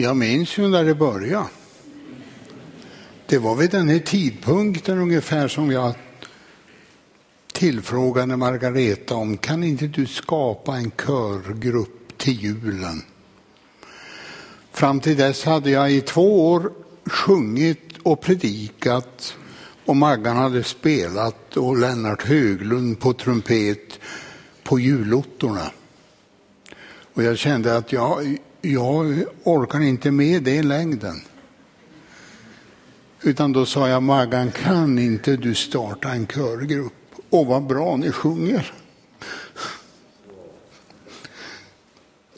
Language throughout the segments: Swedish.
Jag minns ju när det började. Det var vid den här tidpunkten ungefär som jag tillfrågade Margareta om kan inte du skapa en körgrupp till julen? Fram till dess hade jag i två år sjungit och predikat och Maggan hade spelat och Lennart Höglund på trumpet på julottorna. Och jag kände att jag, jag orkar inte med det i längden. Utan då sa jag, Maggan, kan inte du starta en körgrupp? Och vad bra ni sjunger.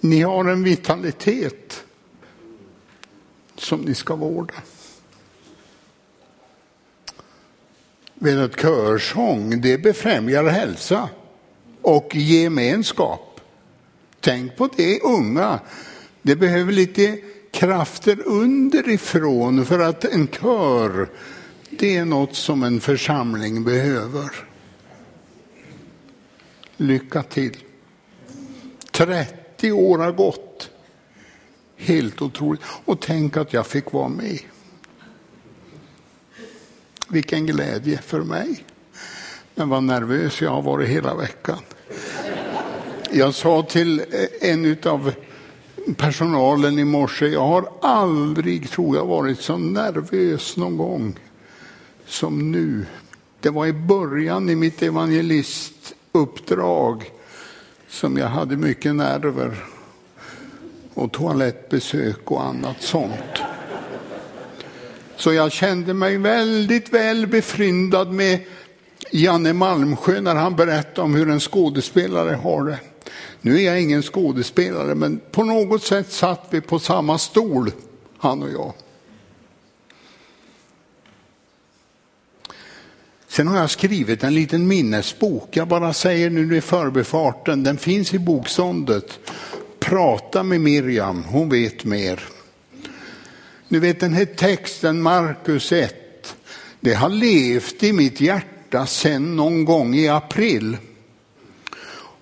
Ni har en vitalitet som ni ska vårda. Vet att körsång, det befrämjar hälsa och gemenskap. Tänk på det unga. Det behöver lite krafter underifrån för att en kör, det är något som en församling behöver. Lycka till. 30 år har gått. Helt otroligt. Och tänk att jag fick vara med. Vilken glädje för mig. Men vad nervös jag har varit hela veckan. Jag sa till en av personalen i morse, jag har aldrig, tror jag, varit så nervös någon gång som nu. Det var i början i mitt evangelistuppdrag som jag hade mycket nerver och toalettbesök och annat sånt. Så jag kände mig väldigt väl befryndad med Janne Malmsjö när han berättade om hur en skådespelare har det. Nu är jag ingen skådespelare, men på något sätt satt vi på samma stol, han och jag. Sen har jag skrivit en liten minnesbok. Jag bara säger nu i förbifarten, den finns i bokståndet. Prata med Miriam, hon vet mer. Nu vet den här texten, Markus 1, det har levt i mitt hjärta sedan någon gång i april.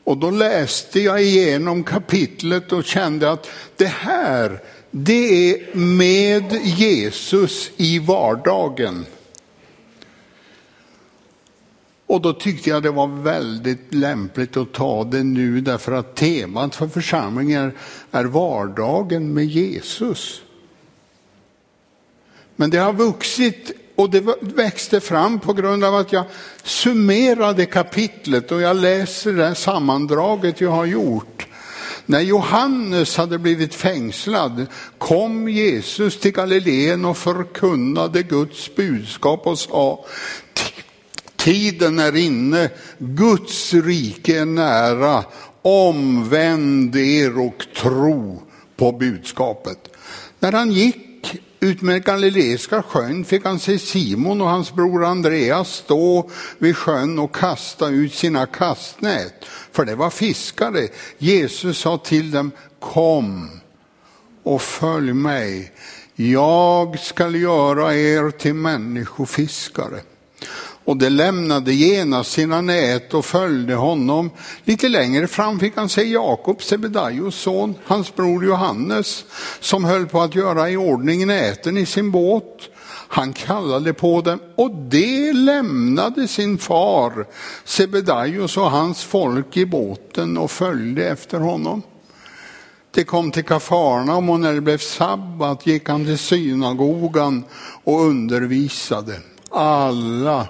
Och då läste jag igenom kapitlet och kände att det här, det är med Jesus i vardagen. Och då tyckte jag det var väldigt lämpligt att ta det nu därför att temat för församlingen är vardagen med Jesus. Men det har vuxit och det växte fram på grund av att jag summerade kapitlet och jag läser det här sammandraget jag har gjort. När Johannes hade blivit fängslad kom Jesus till Galileen och förkunnade Guds budskap och sa Tiden är inne, Guds rike är nära, omvänd er och tro på budskapet. När han gick Utmed Galileiska sjön fick han se Simon och hans bror Andreas stå vid sjön och kasta ut sina kastnät, för det var fiskare. Jesus sa till dem, kom och följ mig. Jag skall göra er till människofiskare och de lämnade genast sina nät och följde honom. Lite längre fram fick han se Jakob, Sebedaios son, hans bror Johannes, som höll på att göra i ordning näten i sin båt. Han kallade på dem och de lämnade sin far Sebedaios och hans folk i båten och följde efter honom. Det kom till Kafarnaum och när det blev sabbat gick han till synagogan och undervisade. Alla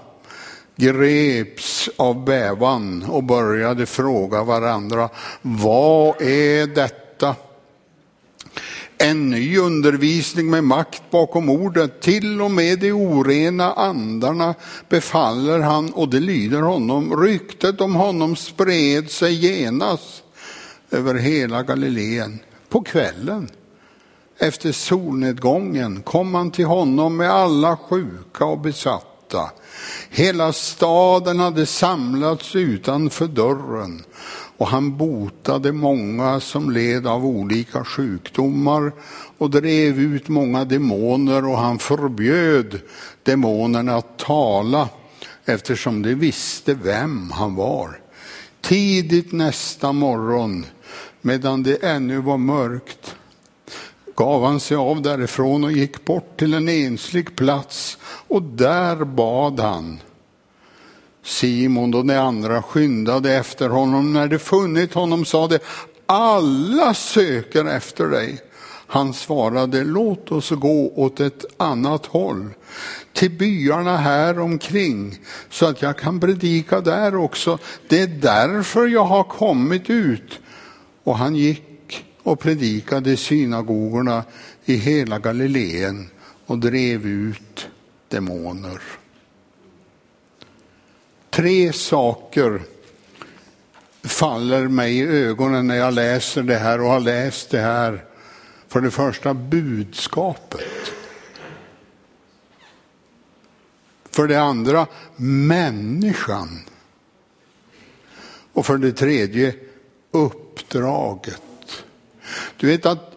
greps av bävan och började fråga varandra, vad är detta? En ny undervisning med makt bakom ordet, till och med de orena andarna befaller han och det lyder honom. Ryktet om honom spred sig genast över hela Galileen. På kvällen efter solnedgången kom han till honom med alla sjuka och besatta Hela staden hade samlats utanför dörren och han botade många som led av olika sjukdomar och drev ut många demoner och han förbjöd demonerna att tala eftersom de visste vem han var. Tidigt nästa morgon, medan det ännu var mörkt, gav han sig av därifrån och gick bort till en enslig plats och där bad han. Simon och de andra skyndade efter honom. När de funnit honom sade alla söker efter dig. Han svarade, låt oss gå åt ett annat håll, till byarna här omkring, så att jag kan predika där också. Det är därför jag har kommit ut. Och han gick och predikade i synagogorna i hela Galileen och drev ut demoner. Tre saker faller mig i ögonen när jag läser det här och har läst det här. För det första budskapet. För det andra människan. Och för det tredje uppdraget. Du vet att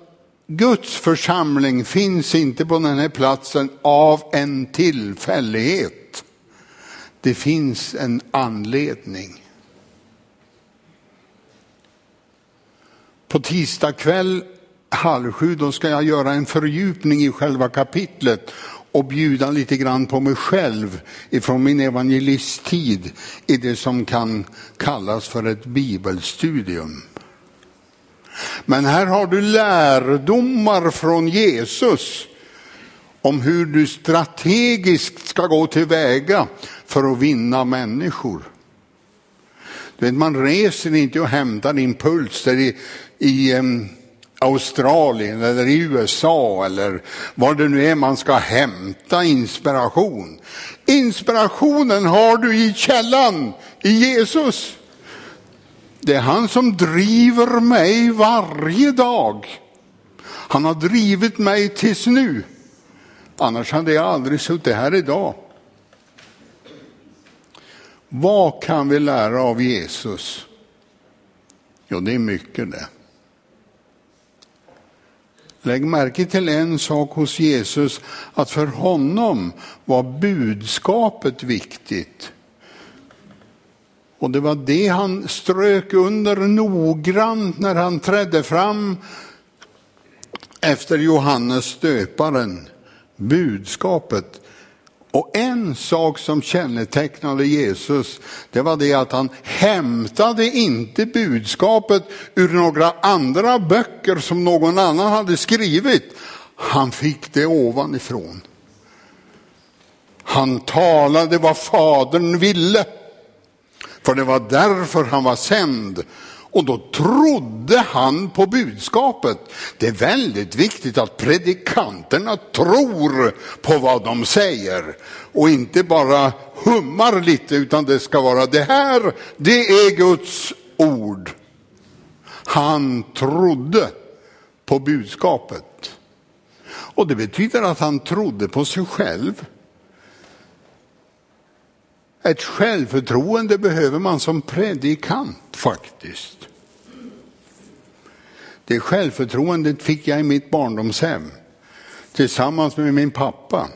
Guds församling finns inte på den här platsen av en tillfällighet. Det finns en anledning. På tisdag kväll halv sju, då ska jag göra en fördjupning i själva kapitlet och bjuda lite grann på mig själv ifrån min evangelisttid i det som kan kallas för ett bibelstudium. Men här har du lärdomar från Jesus om hur du strategiskt ska gå tillväga för att vinna människor. Du vet, man reser inte och hämtar impulser i, i um, Australien eller i USA eller var det nu är man ska hämta inspiration. Inspirationen har du i källan, i Jesus. Det är han som driver mig varje dag. Han har drivit mig tills nu. Annars hade jag aldrig suttit här idag. Vad kan vi lära av Jesus? Jo, det är mycket det. Lägg märke till en sak hos Jesus, att för honom var budskapet viktigt. Och det var det han strök under noggrant när han trädde fram efter Johannes döparen. Budskapet. Och en sak som kännetecknade Jesus, det var det att han hämtade inte budskapet ur några andra böcker som någon annan hade skrivit. Han fick det ovanifrån. Han talade vad fadern ville. För det var därför han var sänd. Och då trodde han på budskapet. Det är väldigt viktigt att predikanterna tror på vad de säger och inte bara hummar lite utan det ska vara det här, det är Guds ord. Han trodde på budskapet. Och det betyder att han trodde på sig själv. Ett självförtroende behöver man som predikant faktiskt. Det självförtroendet fick jag i mitt barndomshem tillsammans med min pappa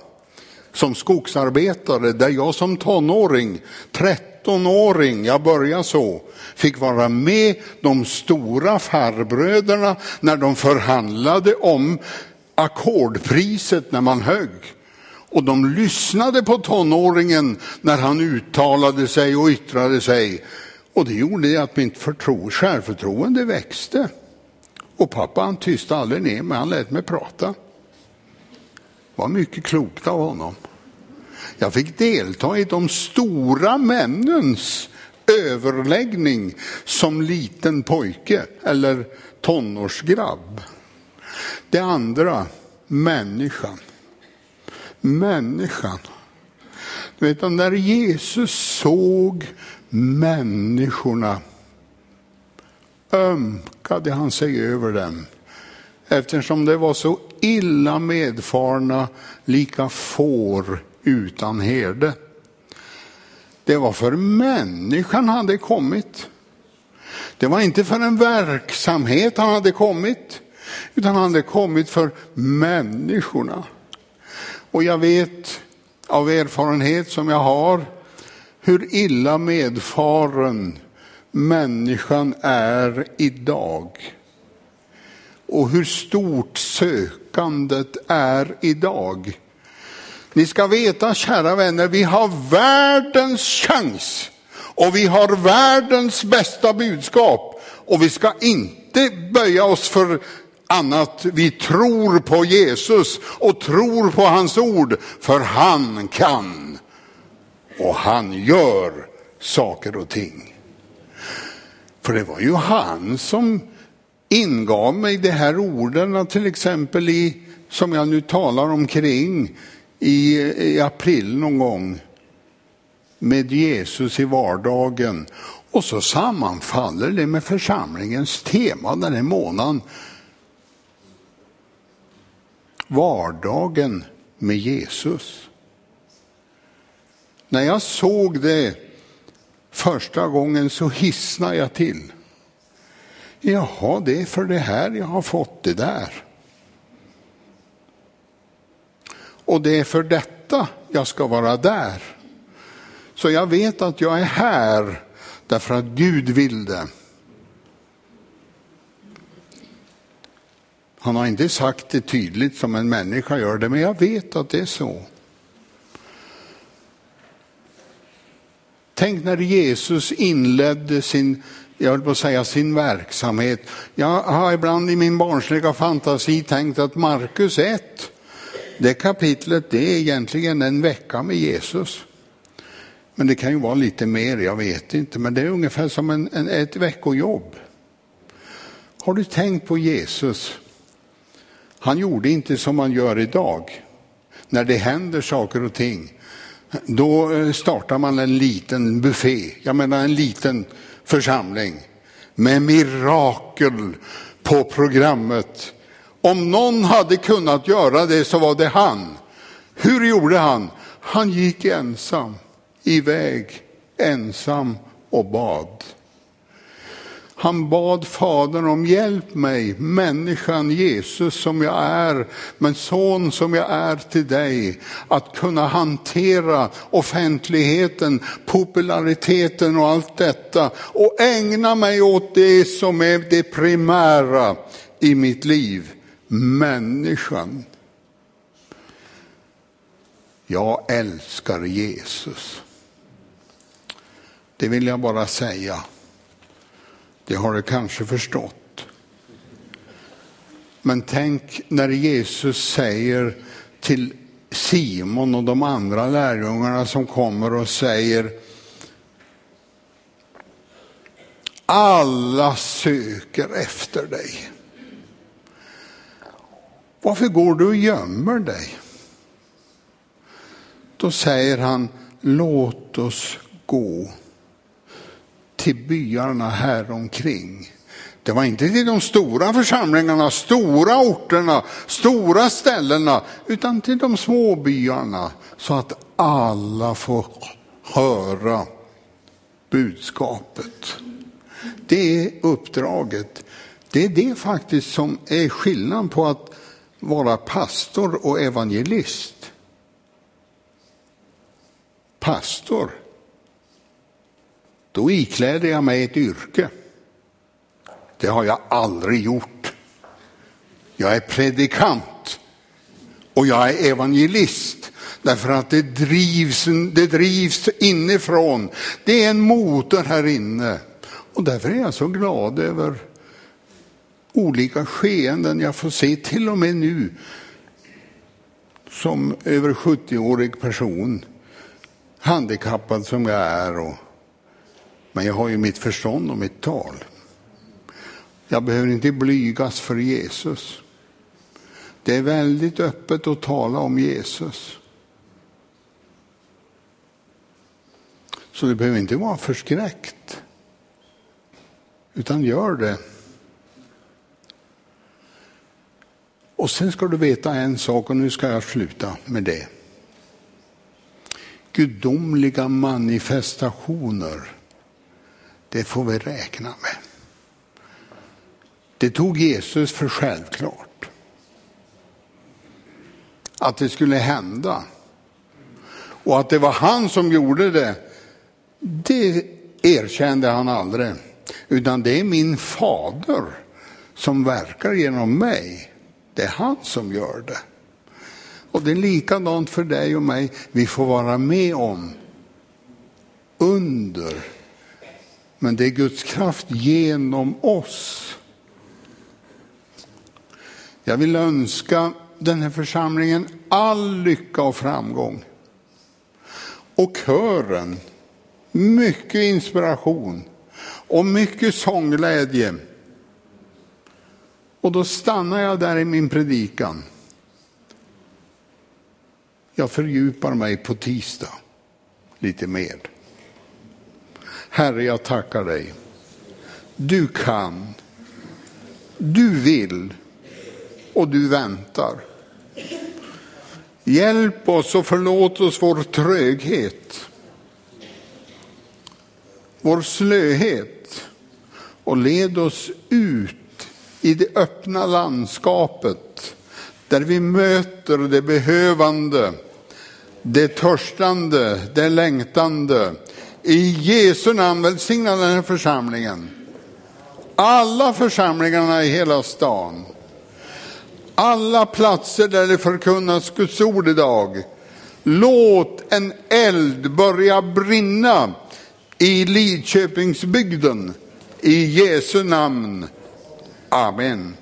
som skogsarbetare där jag som tonåring, 13-åring, jag började så, fick vara med de stora farbröderna när de förhandlade om ackordpriset när man högg. Och de lyssnade på tonåringen när han uttalade sig och yttrade sig. Och det gjorde att mitt förtro, självförtroende växte. Och pappa han tystade aldrig ner mig, han lät mig prata. Det var mycket klokt av honom. Jag fick delta i de stora männens överläggning som liten pojke eller tonårsgrabb. Det andra, människan människan. Du vet, när Jesus såg människorna ömkade han sig över dem eftersom de var så illa medfarna, lika får utan herde. Det var för människan han hade kommit. Det var inte för en verksamhet han hade kommit, utan han hade kommit för människorna. Och jag vet av erfarenhet som jag har hur illa medfaren människan är idag. och hur stort sökandet är idag. Ni ska veta, kära vänner, vi har världens chans och vi har världens bästa budskap och vi ska inte böja oss för annat. Vi tror på Jesus och tror på hans ord, för han kan och han gör saker och ting. För det var ju han som ingav mig de här orden, till exempel i, som jag nu talar omkring i, i april någon gång, med Jesus i vardagen. Och så sammanfaller det med församlingens tema den här månaden. Vardagen med Jesus. När jag såg det första gången så hissnade jag till. Jaha, det är för det här jag har fått det där. Och det är för detta jag ska vara där. Så jag vet att jag är här därför att Gud vill det. Han har inte sagt det tydligt som en människa gör det, men jag vet att det är så. Tänk när Jesus inledde sin, jag vill på säga sin verksamhet. Jag har ibland i min barnsliga fantasi tänkt att Markus 1, det kapitlet, det är egentligen en vecka med Jesus. Men det kan ju vara lite mer, jag vet inte, men det är ungefär som en, en, ett veckojobb. Har du tänkt på Jesus? Han gjorde inte som man gör idag. När det händer saker och ting, då eh, startar man en liten buffé, jag menar en liten församling med mirakel på programmet. Om någon hade kunnat göra det så var det han. Hur gjorde han? Han gick ensam iväg, ensam och bad. Han bad Fadern om hjälp mig, människan Jesus som jag är, men son som jag är till dig, att kunna hantera offentligheten, populariteten och allt detta och ägna mig åt det som är det primära i mitt liv, människan. Jag älskar Jesus. Det vill jag bara säga. Det har du kanske förstått. Men tänk när Jesus säger till Simon och de andra lärjungarna som kommer och säger alla söker efter dig. Varför går du och gömmer dig? Då säger han, låt oss gå till byarna här omkring. Det var inte till de stora församlingarna, stora orterna, stora ställena, utan till de små byarna så att alla får höra budskapet. Det är uppdraget. Det är det faktiskt som är skillnaden på att vara pastor och evangelist. Pastor då ikläder jag mig ett yrke. Det har jag aldrig gjort. Jag är predikant och jag är evangelist därför att det drivs, det drivs inifrån. Det är en motor här inne och därför är jag så glad över olika skeenden jag får se, till och med nu som över 70-årig person, handikappad som jag är och men jag har ju mitt förstånd och mitt tal. Jag behöver inte blygas för Jesus. Det är väldigt öppet att tala om Jesus. Så du behöver inte vara förskräckt. Utan gör det. Och sen ska du veta en sak och nu ska jag sluta med det. Gudomliga manifestationer det får vi räkna med. Det tog Jesus för självklart. Att det skulle hända. Och att det var han som gjorde det, det erkände han aldrig. Utan det är min fader som verkar genom mig. Det är han som gör det. Och det är likadant för dig och mig. Vi får vara med om under. Men det är Guds kraft genom oss. Jag vill önska den här församlingen all lycka och framgång. Och kören, mycket inspiration och mycket sångglädje. Och då stannar jag där i min predikan. Jag fördjupar mig på tisdag lite mer. Herre, jag tackar dig. Du kan, du vill och du väntar. Hjälp oss och förlåt oss vår tröghet, vår slöhet och led oss ut i det öppna landskapet där vi möter det behövande, det törstande, det längtande. I Jesu namn välsigna den här församlingen. Alla församlingarna i hela stan. Alla platser där det förkunnas Guds ord idag. Låt en eld börja brinna i Lidköpingsbygden. I Jesu namn. Amen.